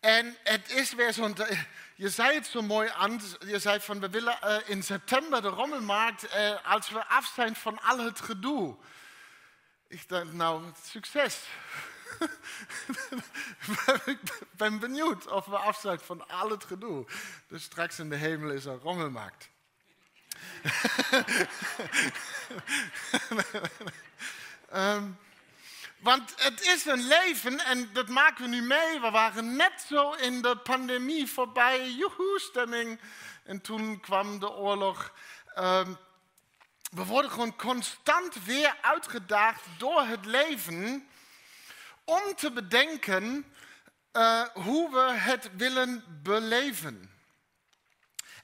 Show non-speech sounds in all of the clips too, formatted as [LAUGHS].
En het is weer zo'n. Je zei het zo mooi aan. Je zei van we willen uh, in september de rommelmarkt. Uh, als we af zijn van al het gedoe. Ik dacht, nou, succes. [LAUGHS] ik ben benieuwd of we af zijn van al het gedoe. Dus straks in de hemel is er rommelmarkt. um, [LAUGHS] Want het is een leven en dat maken we nu mee. We waren net zo in de pandemie voorbij, joehoe-stemming. En toen kwam de oorlog. Um, we worden gewoon constant weer uitgedaagd door het leven om te bedenken uh, hoe we het willen beleven.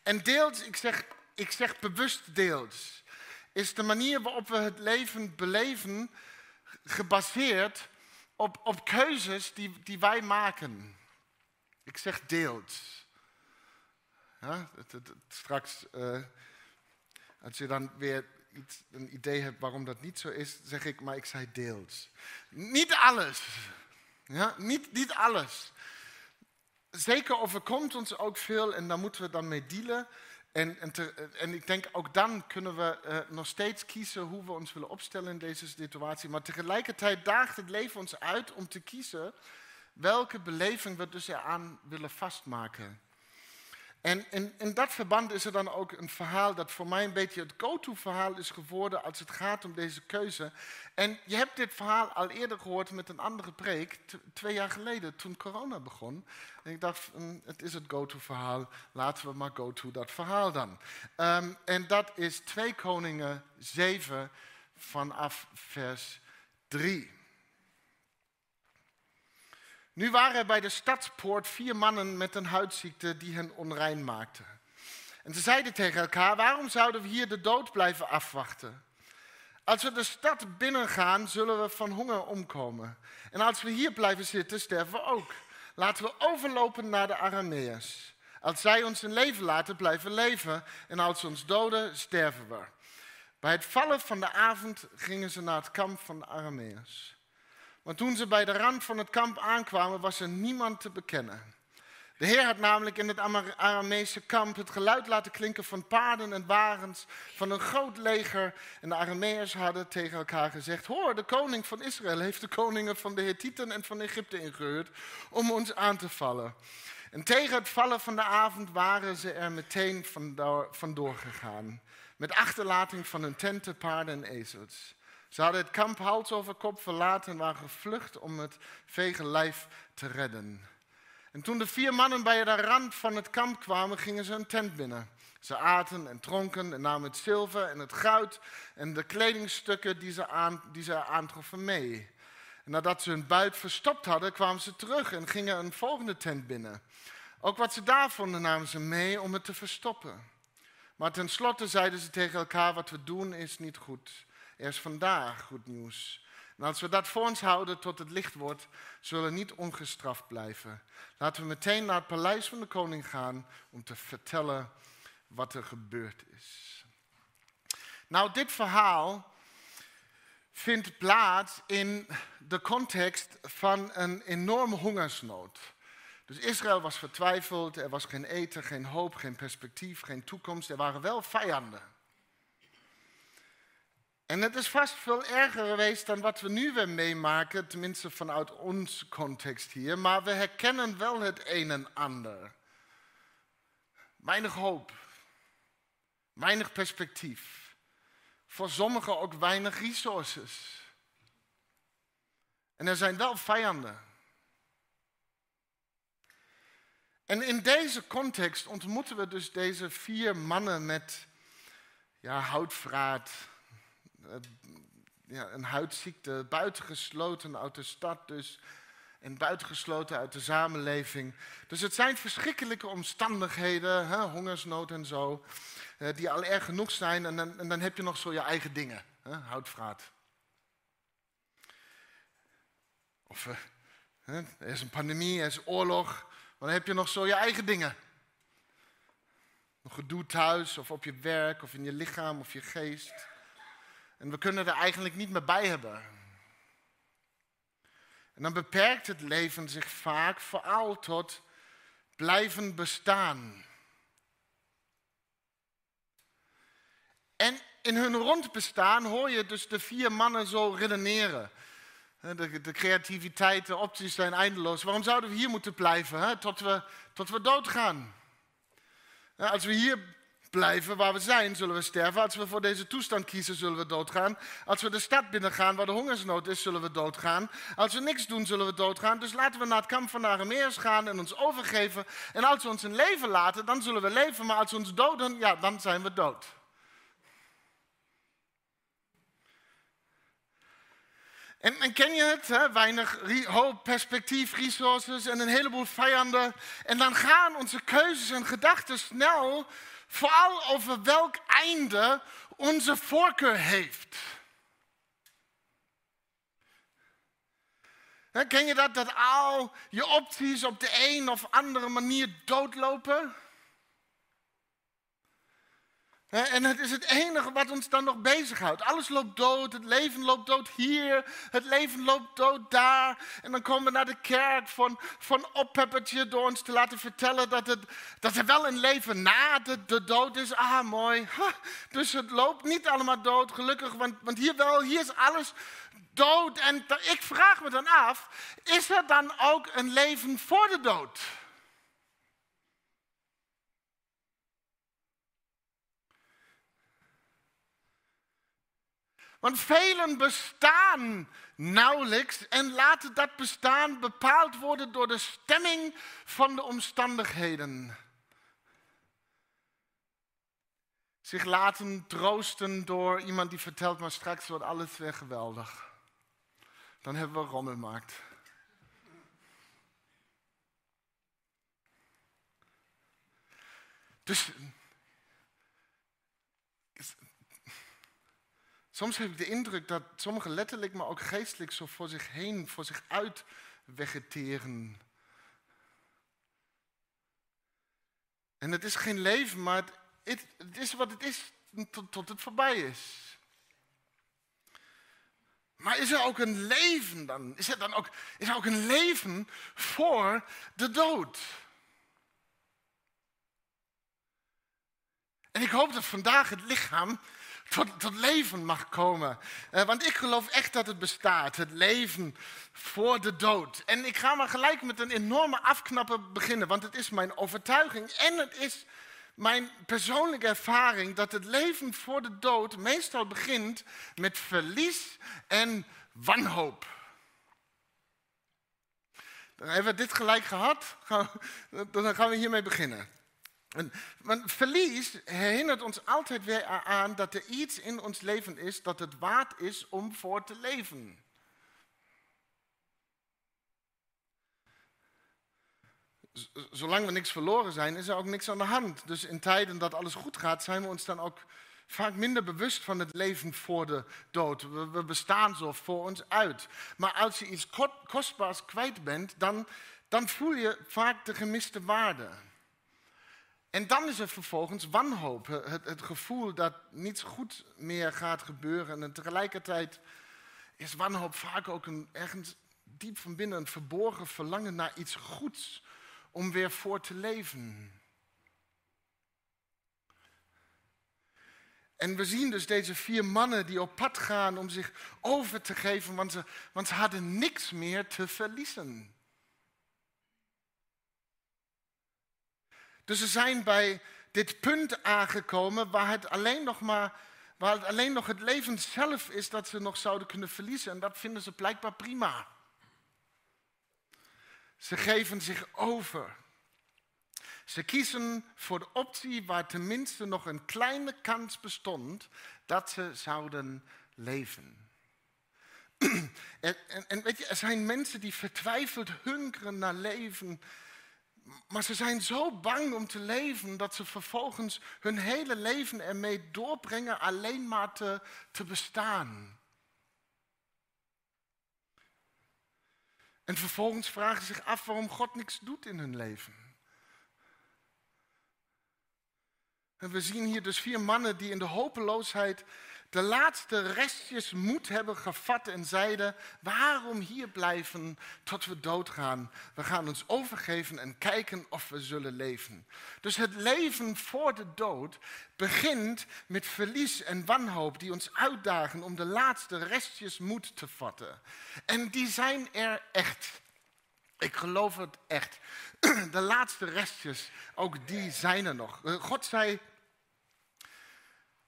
En deels, ik zeg, ik zeg bewust deels, is de manier waarop we het leven beleven gebaseerd op, op keuzes die, die wij maken. Ik zeg deels. Het, het, straks, uh, als je dan weer een idee hebt waarom dat niet zo is, zeg ik, maar ik zei deels. Niet alles. Ja, niet, niet alles. Zeker overkomt ons ook veel en daar moeten we dan mee dealen. En, en, en, ik denk ook dan kunnen we uh, nog steeds kiezen hoe we ons willen opstellen in deze situatie. Maar tegelijkertijd daagt het leven ons uit om te kiezen welke beleving we dus eraan willen vastmaken. En in, dat verband is er dan ook een verhaal dat voor mij een beetje het go-to-verhaal is geworden als het gaat om deze keuze. En je hebt dit verhaal al eerder gehoord met een andere preek, twee jaar geleden, toen corona begon. En ik dacht, mm, het is het go-to-verhaal, laten we maar go-to dat verhaal dan. Um, en dat is 2 Koningen 7 vanaf vers 3. Nu waren er bij de stadspoort vier mannen met een huidziekte die hen onrein maakte. En ze zeiden tegen elkaar, waarom zouden we hier de dood blijven afwachten? Als we de stad binnengaan, zullen we van honger omkomen. En als we hier blijven zitten, sterven we ook. Laten we overlopen naar de Arameërs. Als zij ons een leven laten, blijven leven. En als ze ons doden, sterven we. Bij het vallen van de avond gingen ze naar het kamp van de Arameërs. Maar toen ze bij de rand van het kamp aankwamen, was er niemand te bekennen. De Heer had namelijk in het Arameese kamp het geluid laten klinken van paarden en wagens van een groot leger. En de Arameërs hadden tegen elkaar gezegd: Hoor, de koning van Israël heeft de koningen van de Hethieten en van Egypte ingehuurd om ons aan te vallen. En tegen het vallen van de avond waren ze er meteen vandoor gegaan. Met achterlating van hun tenten, paarden en ezels. Ze hadden het kamp hals over kop verlaten en waren gevlucht om het vege lijf te redden. En toen de vier mannen bij de rand van het kamp kwamen, gingen ze een tent binnen. Ze aten en dronken en namen het zilver en het goud en de kledingstukken die ze, aan, die ze aantroffen mee. En nadat ze hun buit verstopt hadden, kwamen ze terug en gingen een volgende tent binnen. Ook wat ze daar vonden namen ze mee om het te verstoppen. Maar tenslotte zeiden ze tegen elkaar, wat we doen is niet goed. Er is vandaag goed nieuws. En als we dat voor ons houden tot het licht wordt, zullen we niet ongestraft blijven. Laten we meteen naar het paleis van de koning gaan om te vertellen wat er gebeurd is. Nou, dit verhaal vindt plaats in de context van een enorme hongersnood. Dus Israël was vertwijfeld, er was geen eten, geen hoop, geen perspectief, geen toekomst. Er waren wel vijanden. En het is vast veel erger geweest dan wat we nu weer meemaken, tenminste vanuit ons context hier. Maar we herkennen wel het een en ander. Weinig hoop, weinig perspectief. Voor sommigen ook weinig resources. En er zijn wel vijanden. En in deze context ontmoeten we dus deze vier mannen met ja, houtvraat, ja, een huidziekte, buitengesloten uit de stad dus. En buitengesloten uit de samenleving. Dus het zijn verschrikkelijke omstandigheden, hè, hongersnood en zo, eh, die al erg genoeg zijn. En dan, en dan heb je nog zo je eigen dingen, hè, houtvraat. Of uh, er is een pandemie, er is oorlog, maar dan heb je nog zo je eigen dingen. Nog gedoe thuis, of op je werk, of in je lichaam, of je geest. En we kunnen er eigenlijk niet meer bij hebben. En dan beperkt het leven zich vaak vooral tot blijven bestaan. En in hun rondbestaan hoor je dus de vier mannen zo redeneren. De, de, creativiteit, de opties zijn eindeloos. Waarom zouden we hier moeten blijven hè? Tot, we, tot we doodgaan? Als we hier blijven waar we zijn, zullen we sterven. Als we voor deze toestand kiezen, zullen we doodgaan. Als we de stad binnengaan waar de hongersnood is, zullen we doodgaan. Als we niks doen, zullen we doodgaan. Dus laten we naar het kamp van Arameers gaan en ons overgeven. En als we ons een leven laten, dan zullen we leven. Maar als we ons doden, ja, dan zijn we dood. En, en, ken je het? Hè? Weinig hoop, perspectief, resources en een heleboel vijanden. En dan gaan onze keuzes en gedachten snel vooral over welk einde onze voorkeur heeft. Ken je dat, dat al je opties op de een of andere manier doodlopen? En het is het enige wat ons dan nog bezighoudt. Alles loopt dood, het leven loopt dood hier, het leven loopt dood daar. En dan komen we naar de kerk van, van oppeppertje door ons te laten vertellen dat, het, dat er wel een leven na de, de dood is. Ah, mooi. dus het loopt niet allemaal dood, gelukkig, want, want hier wel, hier is alles dood. En ik vraag me dan af, is er dan ook een leven voor de dood? Want velen bestaan nauwelijks en laten dat bestaan bepaald worden door de stemming van de omstandigheden. Zich laten troosten door iemand die vertelt, maar straks wordt alles weer geweldig. Dan hebben we rommelmarkt. Dus Soms heb ik de indruk dat sommigen letterlijk, maar ook geestelijk zo voor zich heen, voor zich uit vegeteren. En het is geen leven, maar het, het is wat het is tot, tot het voorbij is. Maar is er ook een leven dan? Is er dan ook, is er ook een leven voor de dood? En ik hoop dat vandaag het lichaam tot, tot leven mag komen. Uh, want ik geloof echt dat het bestaat, het leven voor de dood. En ik ga maar gelijk met een enorme afknapper beginnen, want het is mijn overtuiging en het is mijn persoonlijke ervaring dat het leven voor de dood meestal begint met verlies en wanhoop. Dan hebben we dit gelijk gehad, dan gaan we hiermee beginnen. Want verlies herinnert ons altijd weer aan dat er iets in ons leven is dat het waard is om voor te leven. Zolang we niks verloren zijn, is er ook niks aan de hand. Dus in tijden dat alles goed gaat, zijn we ons dan ook vaak minder bewust van het leven voor de dood. We, bestaan zo voor ons uit. Maar als je iets kostbaars kwijt bent, dan, dan voel je vaak de gemiste waarde. En dan is er vervolgens wanhoop. Het, het, gevoel dat niets goed meer gaat gebeuren. En tegelijkertijd is wanhoop vaak ook een, ergens diep van binnen een verborgen verlangen naar iets goeds. Om weer voor te leven. En we zien dus deze vier mannen die op pad gaan om zich over te geven, want ze, want ze hadden niks meer te verliezen. Dus ze zijn bij dit punt aangekomen waar het alleen nog maar waar het alleen nog het leven zelf is dat ze nog zouden kunnen verliezen. En dat vinden ze blijkbaar prima. Ze geven zich over. Ze kiezen voor de optie waar tenminste nog een kleine kans bestond dat ze zouden leven. [CLEARS THROAT] En, en, en weet je, er zijn mensen die vertwijfeld hunkeren naar leven maar ze zijn zo bang om te leven dat ze vervolgens hun hele leven ermee doorbrengen alleen maar te, bestaan. En vervolgens vragen ze zich af waarom God niks doet in hun leven. En we zien hier dus vier mannen die in de hopeloosheid de laatste restjes moed hebben gevat en zeiden: waarom hier blijven tot we doodgaan? We gaan ons overgeven en kijken of we zullen leven. Dus het leven voor de dood begint met verlies en wanhoop die ons uitdagen om de laatste restjes moed te vatten. En die zijn er echt. Ik geloof het echt. [CLEARS THROAT] De laatste restjes, ook die zijn er nog. God zei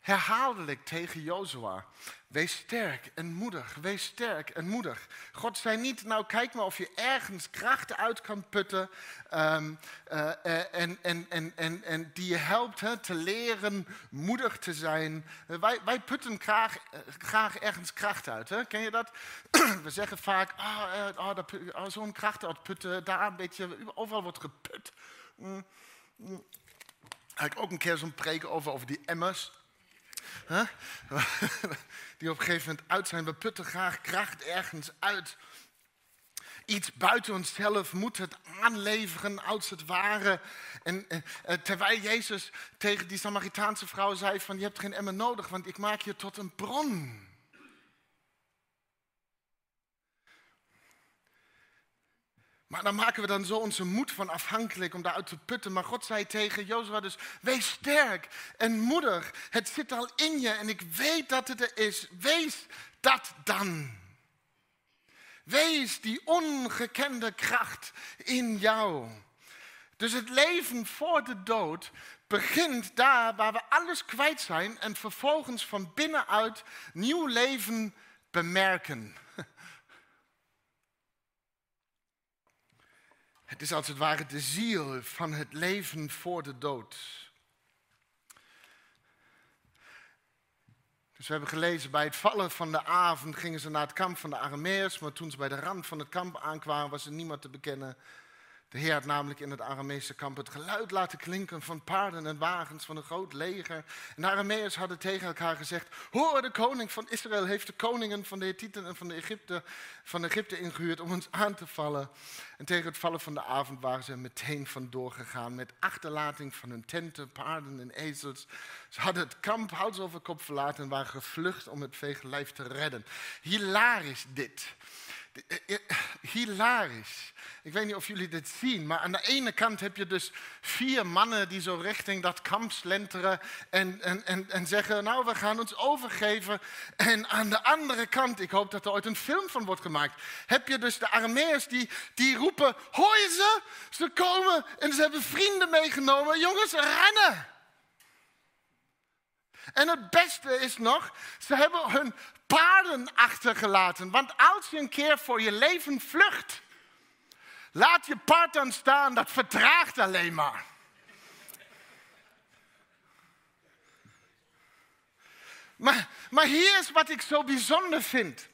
herhaaldelijk tegen Jozua. Wees sterk en moedig, wees sterk en moedig. God zei niet, nou kijk maar of je ergens krachten uit kan putten um, uh, en, en, en, en, en die je helpt hè, te leren moedig te zijn. Uh, wij, wij putten graag, graag ergens kracht uit. Hè? Ken je dat? [CLEARS THROAT] We zeggen vaak, oh, oh, oh, zo'n kracht uitputten, daar een beetje, overal wordt geput. Mm, mm. Had ik ook een keer zo'n preek over, over die emmers. [LAUGHS] Die op een gegeven moment uit zijn. We putten graag kracht ergens uit. Iets buiten onszelf moet het aanleveren als het ware. En eh, eh, terwijl Jezus tegen die Samaritaanse vrouw zei van je hebt geen emmer nodig, want ik maak je tot een bron. Maar dan maken we dan zo onze moed van afhankelijk om daaruit te putten. Maar God zei tegen Jozua dus, wees sterk en moedig. Het zit al in je en ik weet dat het er is. Wees dat dan. Wees die ongekende kracht in jou. Dus het leven voor de dood begint daar waar we alles kwijt zijn en vervolgens van binnenuit nieuw leven bemerken. Het is als het ware de ziel van het leven voor de dood. Dus we hebben gelezen, bij het vallen van de avond gingen ze naar het kamp van de Arameërs, maar toen ze bij de rand van het kamp aankwamen was er niemand te bekennen de Heer had namelijk in het Arameese kamp het geluid laten klinken van paarden en wagens van een groot leger. En de Arameërs hadden tegen elkaar gezegd: Hoor, de koning van Israël heeft de koningen van de Hethieten en van, de Egypte, van Egypte ingehuurd om ons aan te vallen. En tegen het vallen van de avond waren ze meteen vandoor gegaan met achterlating van hun tenten, paarden en ezels. Ze hadden het kamp hals over kop verlaten en waren gevlucht om het veeglijf te redden. Hilarisch dit. Eh, eh, hilarisch. Ik weet niet of jullie dit zien, maar aan de ene kant heb je dus vier mannen die zo richting dat kamp slenteren en, en, en, en zeggen, nou we gaan ons overgeven. En aan de andere kant, ik hoop dat er ooit een film van wordt gemaakt, heb je dus de armeers die, die roepen, hoor ze? Ze komen en ze hebben vrienden meegenomen. Jongens, rennen! En het beste is nog, ze hebben hun paarden achtergelaten. Want als je een keer voor je leven vlucht, laat je paard dan staan, dat vertraagt alleen maar. Maar, maar hier is wat ik zo bijzonder vind.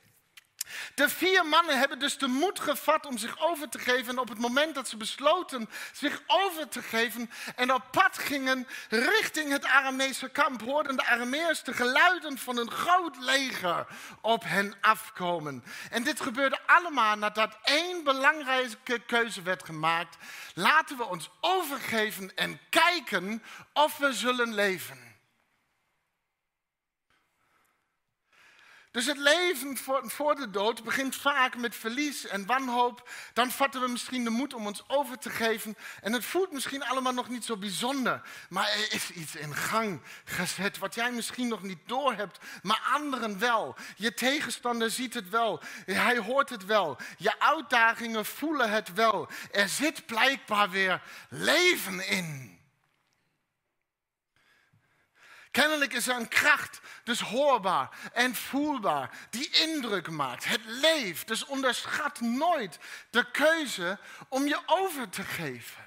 De vier mannen hebben dus de moed gevat om zich over te geven. En op het moment dat ze besloten zich over te geven en op pad gingen richting het Aramese kamp, hoorden de Arameërs de geluiden van een groot leger op hen afkomen. En dit gebeurde allemaal nadat één belangrijke keuze werd gemaakt. Laten we ons overgeven en kijken of we zullen leven. Dus het leven voor, de dood begint vaak met verlies en wanhoop. Dan vatten we misschien de moed om ons over te geven. En het voelt misschien allemaal nog niet zo bijzonder. Maar er is iets in gang gezet wat jij misschien nog niet doorhebt, maar anderen wel. Je tegenstander ziet het wel. Hij hoort het wel. Je uitdagingen voelen het wel. Er zit blijkbaar weer leven in. Kennelijk is er een kracht, dus hoorbaar en voelbaar, die indruk maakt. Het leeft, dus onderschat nooit de keuze om je over te geven.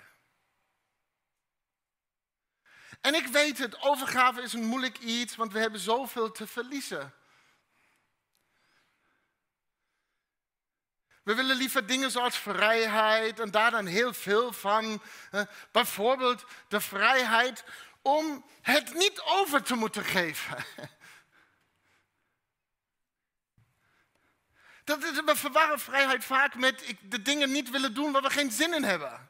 En ik weet het, overgave is een moeilijk iets, want we hebben zoveel te verliezen. We willen liever dingen zoals vrijheid en daar dan heel veel van. Bijvoorbeeld de vrijheid om het niet over te moeten geven. Dat, we verwarren vrijheid vaak met de dingen niet willen doen waar we geen zin in hebben.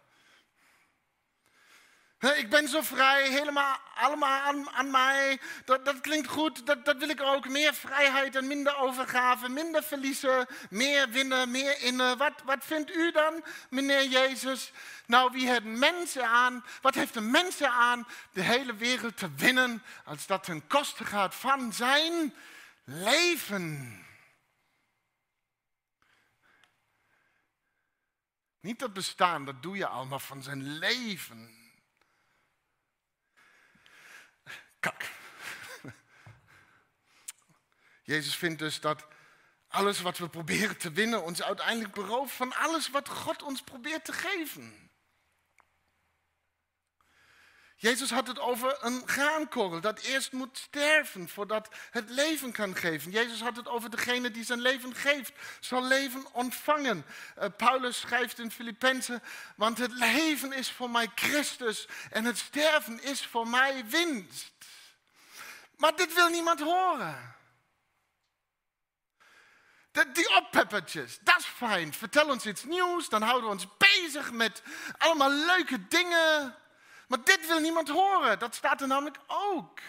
Ik ben zo vrij, helemaal allemaal aan, mij. Dat, dat klinkt goed, dat, dat wil ik ook. Meer vrijheid en minder overgave, minder verliezen, meer winnen, meer innen. Wat, wat vindt u dan, meneer Jezus? Nou, wie heeft mensen aan? Wat heeft de mensen aan de hele wereld te winnen als dat ten koste gaat van zijn leven? Niet dat bestaan, dat doe je allemaal van zijn leven. Jezus vindt dus dat alles wat we proberen te winnen ons uiteindelijk berooft van alles wat God ons probeert te geven. Jezus had het over een graankorrel dat eerst moet sterven voordat het leven kan geven. Jezus had het over degene die zijn leven geeft, zal leven ontvangen. Uh, Paulus schrijft in Filippenzen, want het leven is voor mij Christus en het sterven is voor mij winst. Maar dit wil niemand horen. Die oppeppertjes, dat is fijn. Vertel ons iets nieuws, dan houden we ons bezig met allemaal leuke dingen. Maar dit wil niemand horen. Dat staat er namelijk ook.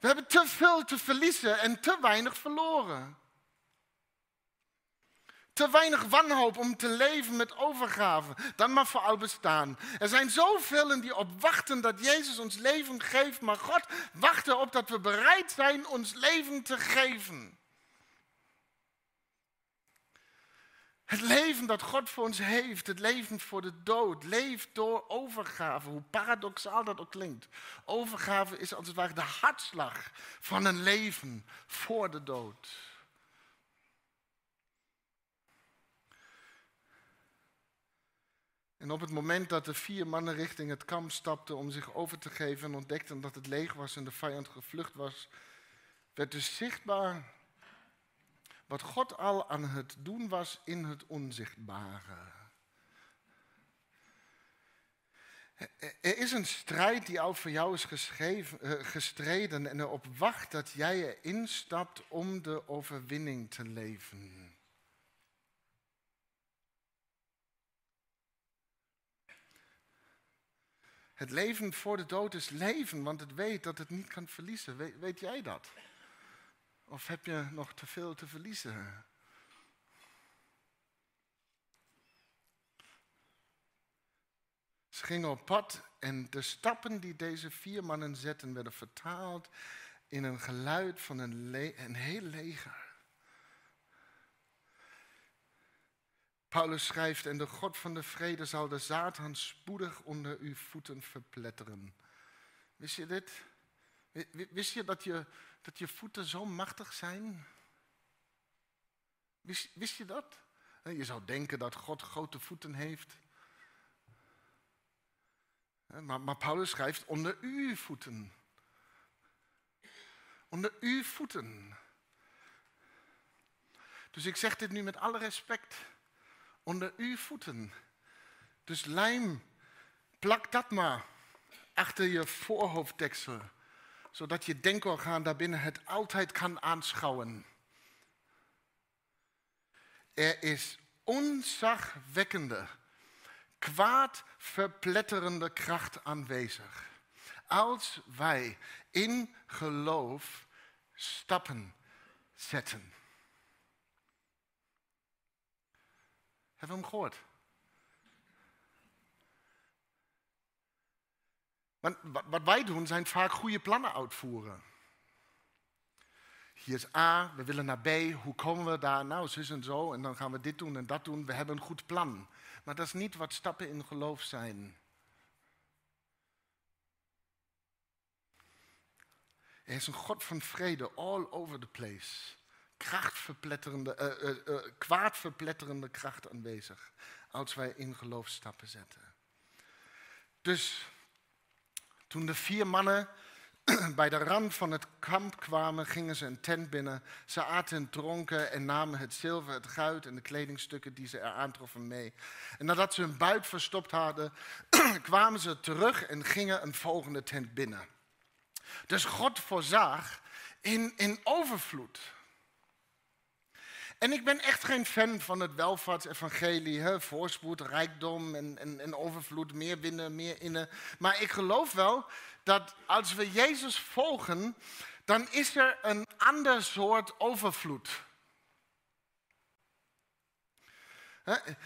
We hebben te veel te verliezen en te weinig verloren. Te weinig wanhoop om te leven met overgave. Dat mag vooral bestaan. Er zijn zoveel die op wachten dat Jezus ons leven geeft. Maar God wacht erop dat we bereid zijn ons leven te geven. Het leven dat God voor ons heeft, het leven voor de dood, leeft door overgave, hoe paradoxaal dat ook klinkt. Overgave is als het ware de hartslag van een leven voor de dood. En op het moment dat de vier mannen richting het kamp stapten om zich over te geven en ontdekten dat het leeg was en de vijand gevlucht was, werd dus zichtbaar wat God al aan het doen was in het onzichtbare. Er is een strijd die al voor jou is eh, gestreden en erop wacht dat jij erin stapt om de overwinning te leven. Het leven voor de dood is leven, want het weet dat het niet kan verliezen. Weet, weet jij dat? Of heb je nog te veel te verliezen? Ze gingen op pad en de stappen die deze vier mannen zetten werden vertaald in een geluid van een, een heel leger. Paulus schrijft, en de God van de vrede zal de Satan spoedig onder uw voeten verpletteren. Wist je dit? Wist je dat je dat je voeten zo machtig zijn? Wist, wist je dat? Je zou denken dat God grote voeten heeft. Maar, maar Paulus schrijft onder uw voeten. Onder uw voeten. Dus ik zeg dit nu met alle respect. Onder uw voeten. Dus lijm, plak dat maar achter je voorhoofddeksel zodat je denkorgaan daarbinnen het altijd kan aanschouwen. Er is onzagwekkende, kwaadverpletterende kracht aanwezig. Als wij in geloof stappen zetten. Hebben we hem gehoord? Want wat wij doen zijn vaak goede plannen uitvoeren. Hier is A, we willen naar B, hoe komen we daar? Nou, zus en zo, en dan gaan we dit doen en dat doen. We hebben een goed plan. Maar dat is niet wat stappen in geloof zijn. Er is een God van vrede all over the place. Krachtverpletterende, uh, kwaadverpletterende kracht aanwezig als wij in geloof stappen zetten. Dus toen de vier mannen [CLEARS THROAT] bij de rand van het kamp kwamen, gingen ze een tent binnen. Ze aten en dronken en namen het zilver, het goud en de kledingstukken die ze er aantroffen mee. En nadat ze hun buit verstopt hadden, [CLEARS THROAT] kwamen ze terug en gingen een volgende tent binnen. Dus God voorzag in, in overvloed. En ik ben echt geen fan van het welvaartsevangelie, hè? voorspoed, rijkdom en, en, en overvloed, meer winnen, meer innen. Maar ik geloof wel dat als we Jezus volgen, dan is er een ander soort overvloed.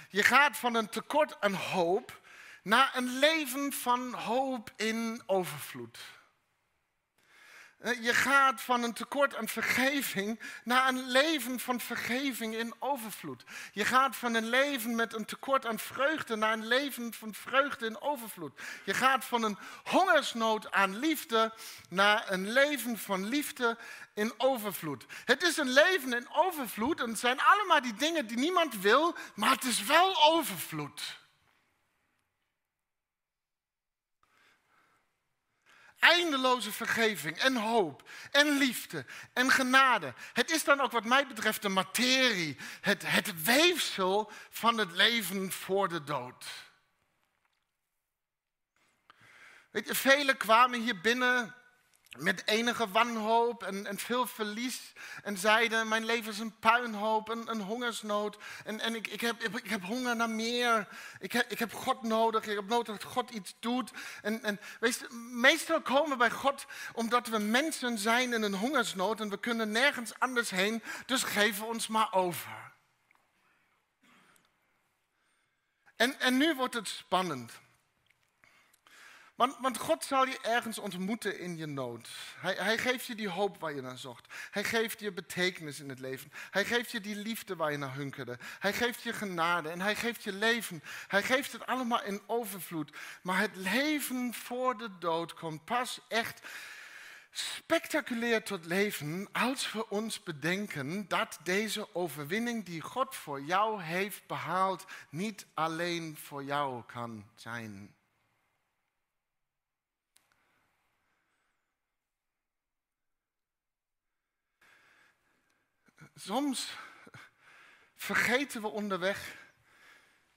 Je gaat van een tekort aan hoop naar een leven van hoop in overvloed. Je gaat van een tekort aan vergeving naar een leven van vergeving in overvloed. Je gaat van een leven met een tekort aan vreugde naar een leven van vreugde in overvloed. Je gaat van een hongersnood aan liefde naar een leven van liefde in overvloed. Het is een leven in overvloed en het zijn allemaal die dingen die niemand wil, maar het is wel overvloed. Eindeloze vergeving en hoop en liefde en genade. Het is dan ook wat mij betreft de materie, het, het weefsel van het leven voor de dood. Weet je, velen kwamen hier binnen met enige wanhoop en, veel verlies. En zeiden, mijn leven is een puinhoop, een, hongersnood. En, en ik, ik, heb, ik heb honger naar meer. Ik heb, ik heb God nodig. Ik heb nodig dat God iets doet. En, en weet meestal komen we bij God omdat we mensen zijn in een hongersnood. En we kunnen nergens anders heen. Dus geef ons maar over. En, en nu wordt het spannend. Want, want, God zal je ergens ontmoeten in je nood. Hij, hij, geeft je die hoop waar je naar zocht. Hij geeft je betekenis in het leven. Hij geeft je die liefde waar je naar hunkerde. Hij geeft je genade en hij geeft je leven. Hij geeft het allemaal in overvloed. Maar het leven voor de dood komt pas echt spectaculair tot leven als we ons bedenken dat deze overwinning die God voor jou heeft behaald niet alleen voor jou kan zijn. Soms vergeten we onderweg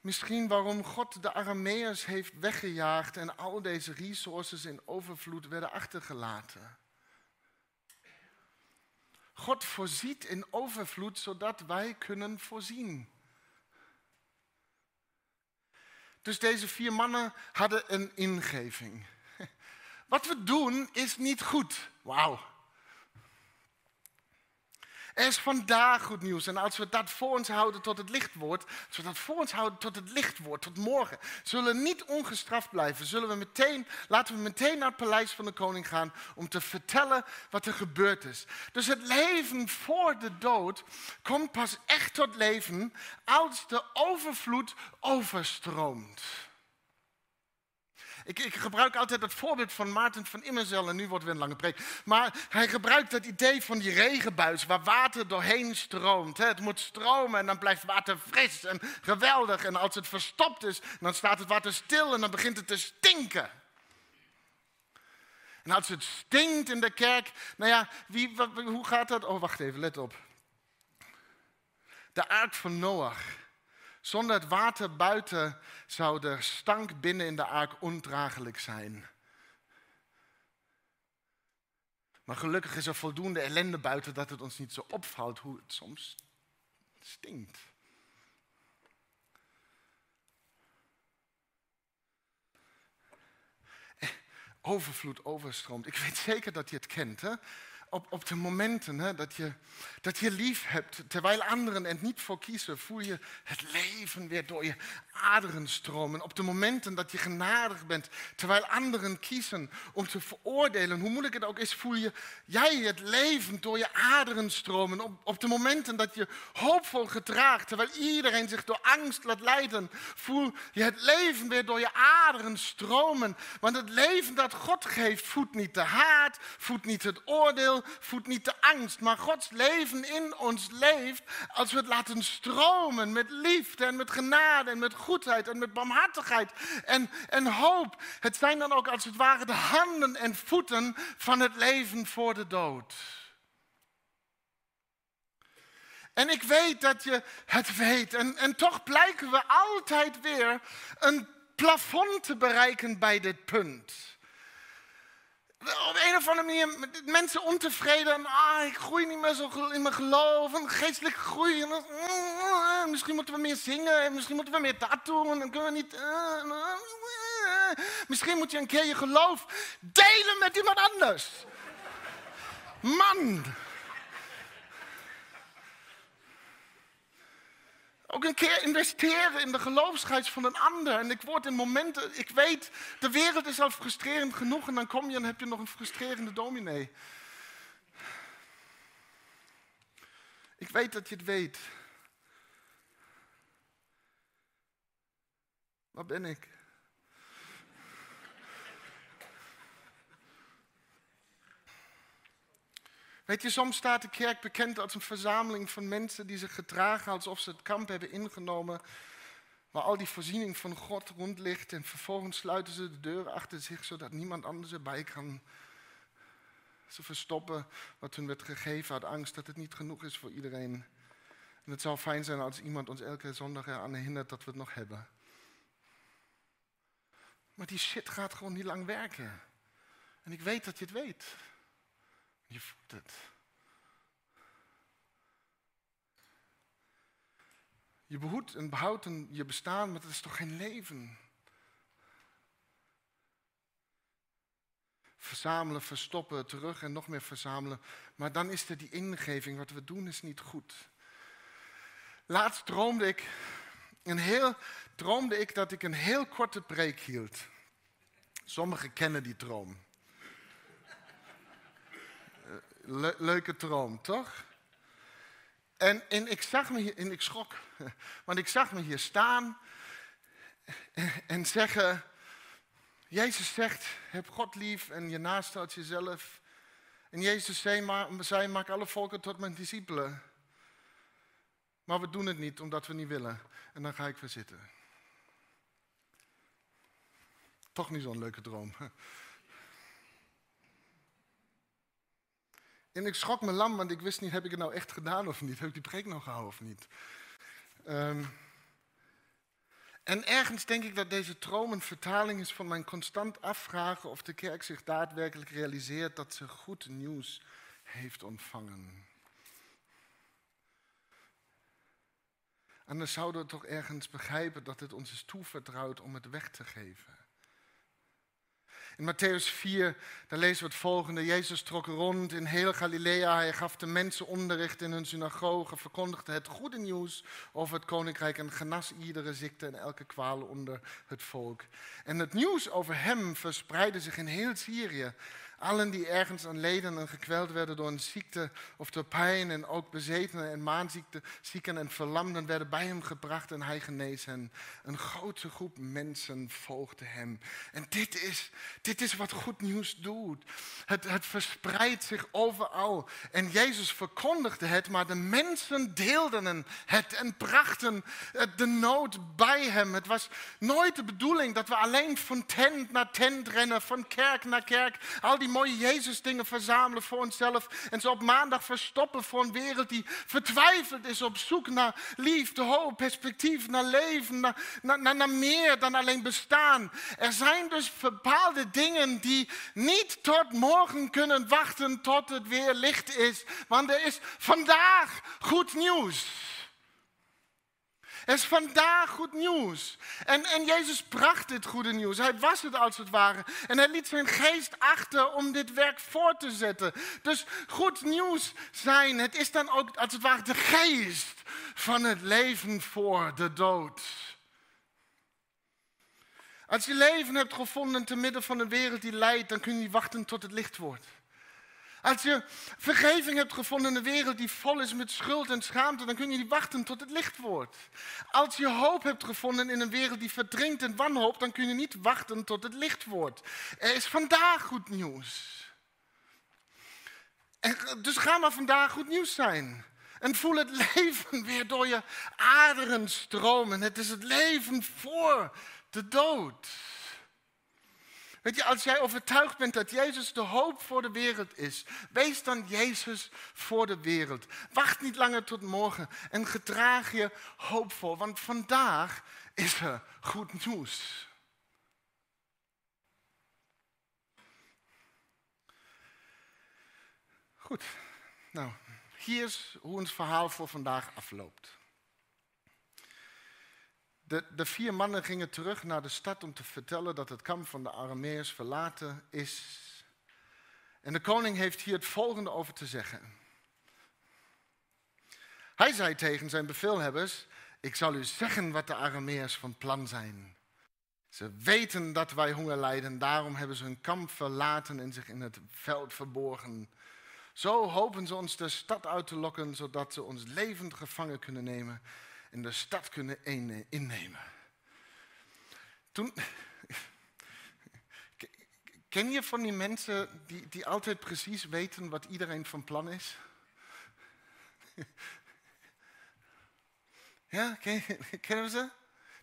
misschien waarom God de Arameërs heeft weggejaagd en al deze resources in overvloed werden achtergelaten. God voorziet in overvloed zodat wij kunnen voorzien. Dus deze vier mannen hadden een ingeving. Wat we doen is niet goed. Wauw. Er is vandaag goed nieuws. En als we dat voor ons houden tot het licht wordt, als we dat voor ons houden tot het licht wordt, tot morgen, zullen we niet ongestraft blijven. Zullen we meteen, laten we meteen naar het paleis van de koning gaan om te vertellen wat er gebeurd is. Dus het leven voor de dood komt pas echt tot leven als de overvloed overstroomt. Ik, ik, gebruik altijd het voorbeeld van Maarten van Immerzel en nu wordt weer een lange preek. Maar hij gebruikt het idee van die regenbuis waar water doorheen stroomt. Het moet stromen en dan blijft water fris en geweldig. En als het verstopt is, dan staat het water stil en dan begint het te stinken. En als het stinkt in de kerk, nou ja, wie, hoe gaat dat? Oh, wacht even, let op. De aard van Noach. Zonder het water buiten zou de stank binnen in de ark ondraaglijk zijn. Maar gelukkig is er voldoende ellende buiten dat het ons niet zo opvalt hoe het soms stinkt. Eh, overvloed overstroomt. Ik weet zeker dat je het kent. Hè? Op, op de momenten hè, dat, je, dat je lief hebt, terwijl anderen er niet voor kiezen, voel je het leven weer door je aderen stromen. Op de momenten dat je genadig bent, terwijl anderen kiezen om te veroordelen, hoe moeilijk het ook is, voel je jij het leven door je aderen stromen. Op, op de momenten dat je hoopvol gedraagt, terwijl iedereen zich door angst laat leiden, voel je het leven weer door je aderen stromen. Want het leven dat God geeft, voedt niet de haat, voedt niet het oordeel, voedt niet de angst, maar Gods leven in ons leeft als we het laten stromen met liefde en met genade en met goedheid en met barmhartigheid en, en hoop. Het zijn dan ook als het ware de handen en voeten van het leven voor de dood. En ik weet dat je het weet. En, en toch blijken we altijd weer een plafond te bereiken bij dit punt. Op een of andere manier mensen ontevreden. Ah, ik groei niet meer zo in mijn geloof. Geestelijk groei. En, misschien moeten we meer zingen. En misschien moeten we meer dat doen. En dan kunnen we niet. misschien moet je een keer je geloof delen met iemand anders. Man. Ook een keer investeren in de geloofsheid van een ander. En ik word in momenten, ik weet, de wereld is al frustrerend genoeg. En dan kom je en heb je nog een frustrerende dominee. Ik weet dat je het weet. Waar ben ik? Weet je, soms staat de kerk bekend als een verzameling van mensen die zich gedragen alsof ze het kamp hebben ingenomen. Waar al die voorziening van God rond ligt. En vervolgens sluiten ze de deuren achter zich zodat niemand anders erbij kan. Ze verstoppen wat hun werd gegeven uit angst dat het niet genoeg is voor iedereen. En het zou fijn zijn als iemand ons elke zondag eraan herinnert dat we het nog hebben. Maar die shit gaat gewoon niet lang werken. En ik weet dat je het weet. Je voelt het. Je behoedt en behoudt je bestaan, maar dat is toch geen leven? Verzamelen, verstoppen, terug en nog meer verzamelen. Maar dan is er die ingeving, wat we doen is niet goed. Laatst droomde ik, een heel, droomde ik dat ik een heel korte preek hield. Sommigen kennen die droom leuke droom, toch? En, en ik zag me hier, en ik schrok, [LAUGHS] want ik zag me hier staan en zeggen, Jezus zegt, heb God lief en je naast als jezelf. En Jezus zei, zei, maak alle volken tot mijn discipelen. Maar we doen het niet omdat we niet willen. En dan ga ik weer zitten. Toch niet zo'n leuke droom. [LAUGHS] En ik schrok me lam, want ik wist niet, heb ik het nou echt gedaan of niet? Heb ik die preek nou gehouden of niet? Ehm, en ergens denk ik dat deze droom een vertaling is van mijn constant afvragen of de kerk zich daadwerkelijk realiseert dat ze goed nieuws heeft ontvangen. Anders zouden we toch ergens begrijpen dat het ons is toevertrouwd om het weg te geven. In Matthäus 4, daar lezen we het volgende. Jezus trok rond in heel Galilea. Hij gaf de mensen onderricht in hun synagoge, verkondigde het goede nieuws over het koninkrijk en genas iedere ziekte en elke kwaal onder het volk. En het nieuws over hem verspreidde zich in heel Syrië. Allen die ergens aan leden en gekweld werden door een ziekte of door pijn en ook bezetenen en maanziekten, zieken en verlamden werden bij hem gebracht en hij genees hen. Een grote groep mensen volgde hem. En dit is, dit is wat goed nieuws doet. Het, het verspreidt zich overal. En Jezus verkondigde het, maar de mensen deelden het en brachten de nood bij hem. Het was nooit de bedoeling dat we alleen van tent naar tent rennen, van kerk naar kerk, al die mooie Jezus dingen verzamelen voor onszelf en ze op maandag verstoppen voor een wereld die vertwijfeld is op zoek naar liefde, hoop, perspectief, naar leven, naar, naar meer dan alleen bestaan. Er zijn dus bepaalde dingen die niet tot morgen kunnen wachten tot het weer licht is, want er is vandaag goed nieuws. Er is vandaag goed nieuws. En, en Jezus bracht dit goede nieuws. Hij was het als het ware. En hij liet zijn geest achter om dit werk voort te zetten. Dus goed nieuws zijn, het is dan ook als het ware de geest van het leven voor de dood. Als je leven hebt gevonden te midden van een wereld die lijdt, dan kun je niet wachten tot het licht wordt. Als je vergeving hebt gevonden in een wereld die vol is met schuld en schaamte, dan kun je niet wachten tot het licht wordt. Als je hoop hebt gevonden in een wereld die verdrinkt in wanhoop, dan kun je niet wachten tot het licht wordt. Er is vandaag goed nieuws. dus ga maar vandaag goed nieuws zijn. En voel het [LAUGHS] leven weer door je aderen stromen. Het is het leven voor de dood. Weet je, als jij overtuigd bent dat Jezus de hoop voor de wereld is, wees dan Jezus voor de wereld. Wacht niet langer tot morgen en gedraag je hoopvol, want vandaag is er goed nieuws. Goed, nou, hier is hoe ons verhaal voor vandaag afloopt. De, de, vier mannen gingen terug naar de stad om te vertellen dat het kamp van de Arameërs verlaten is. En de koning heeft hier het volgende over te zeggen. Hij zei tegen zijn bevelhebbers: Ik zal u zeggen wat de Arameërs van plan zijn. Ze weten dat wij honger lijden, daarom hebben ze hun kamp verlaten en zich in het veld verborgen. Zo hopen ze ons de stad uit te lokken, zodat ze ons levend gevangen kunnen nemen en de stad kunnen innemen. Toen, ken je van die mensen die, die altijd precies weten wat iedereen van plan is? Ja, ken, kennen ze?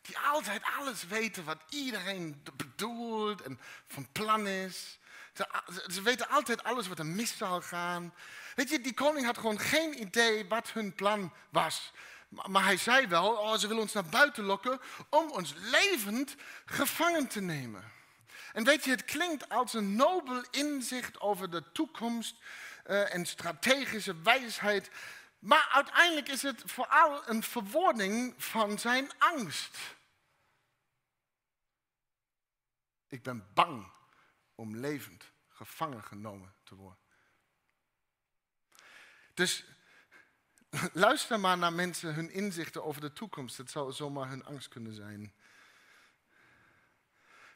Die altijd alles weten wat iedereen bedoelt en van plan is. Ze, ze, weten altijd alles wat er mis zal gaan. Weet je, die koning had gewoon geen idee wat hun plan was. Maar hij zei wel, oh, ze willen ons naar buiten lokken om ons levend gevangen te nemen. En weet je, het klinkt als een nobel inzicht over de toekomst uh, en strategische wijsheid. Maar uiteindelijk is het vooral een verwoording van zijn angst. Ik ben bang om levend gevangen genomen te worden. Dus [LAUGHS] luister maar naar mensen, hun inzichten over de toekomst. Het zou zomaar hun angst kunnen zijn.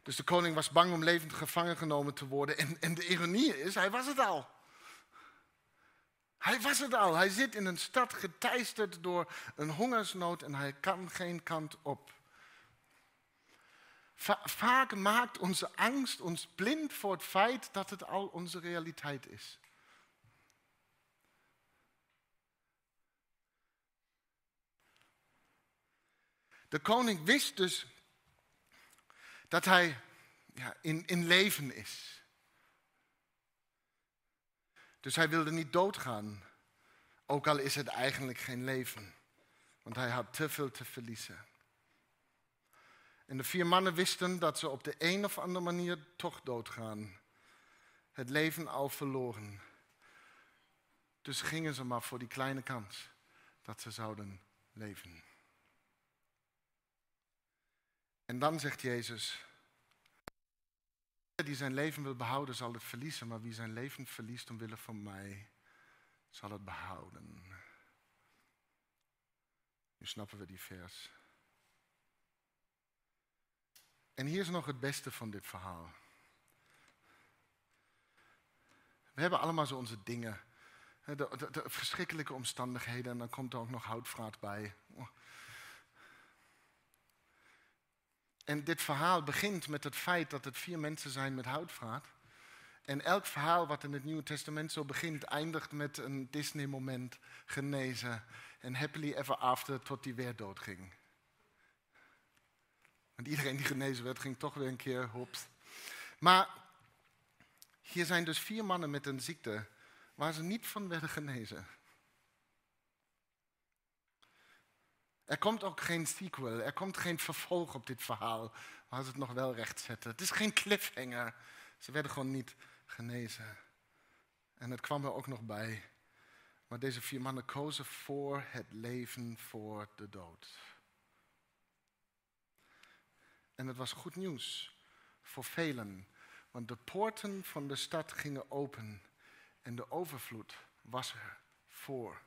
Dus de koning was bang om levend gevangen genomen te worden. En, en de ironie is, hij was het al. Hij was het al. Hij zit in een stad geteisterd door een hongersnood en hij kan geen kant op. vaak maakt onze angst ons blind voor het feit dat het al onze realiteit is. De koning wist dus dat hij ja, in, in leven is. Dus hij wilde niet doodgaan, ook al is het eigenlijk geen leven, want hij had te veel te verliezen. En de vier mannen wisten dat ze op de een of andere manier toch doodgaan. Het leven al verloren. Dus gingen ze maar voor die kleine kans dat ze zouden leven. En dan zegt Jezus, die zijn leven wil behouden zal het verliezen, maar wie zijn leven verliest omwille van mij zal het behouden. Nu snappen we die vers. En hier is nog het beste van dit verhaal. We hebben allemaal zo onze dingen. De, de, de verschrikkelijke omstandigheden en dan komt er ook nog houtvraat bij. En dit verhaal begint met het feit dat het vier mensen zijn met houtvraat. En elk verhaal wat in het Nieuwe Testament zo begint, eindigt met een Disney-moment genezen. En happily ever after tot die weer doodging. Want iedereen die genezen werd, ging toch weer een keer hops. Maar hier zijn dus vier mannen met een ziekte waar ze niet van werden genezen. Er komt ook geen sequel, er komt geen vervolg op dit verhaal, waar ze het nog wel recht zetten. Het is geen cliffhanger. Ze werden gewoon niet genezen. En het kwam er ook nog bij. Maar deze vier mannen kozen voor het leven voor de dood. En het was goed nieuws voor velen, want de poorten van de stad gingen open en de overvloed was er voor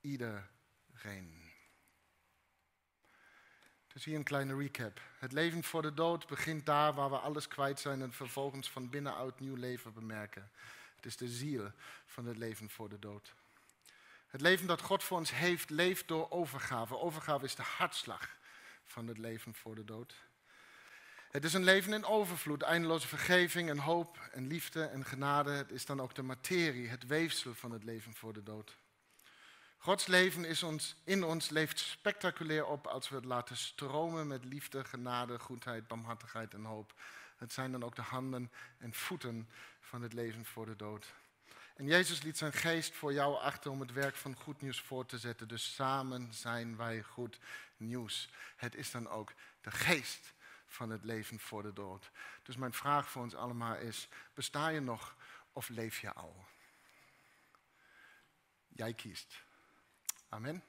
iedereen. Dus hier een kleine recap. Het leven voor de dood begint daar waar we alles kwijt zijn en vervolgens van binnenuit nieuw leven bemerken. Het is de ziel van het leven voor de dood. Het leven dat God voor ons heeft, leeft door overgave. Overgave is de hartslag van het leven voor de dood. Het is een leven in overvloed, eindeloze vergeving en hoop en liefde en genade. Het is dan ook de materie, het weefsel van het leven voor de dood. Gods leven is ons, in ons leeft spectaculair op als we het laten stromen met liefde, genade, goedheid, barmhartigheid en hoop. Het zijn dan ook de handen en voeten van het leven voor de dood. En Jezus liet zijn geest voor jou achter om het werk van goed nieuws voor te zetten. Dus samen zijn wij goed nieuws. Het is dan ook de geest van het leven voor de dood. Dus mijn vraag voor ons allemaal is, besta je nog of leef je al? jij kiest. Amen.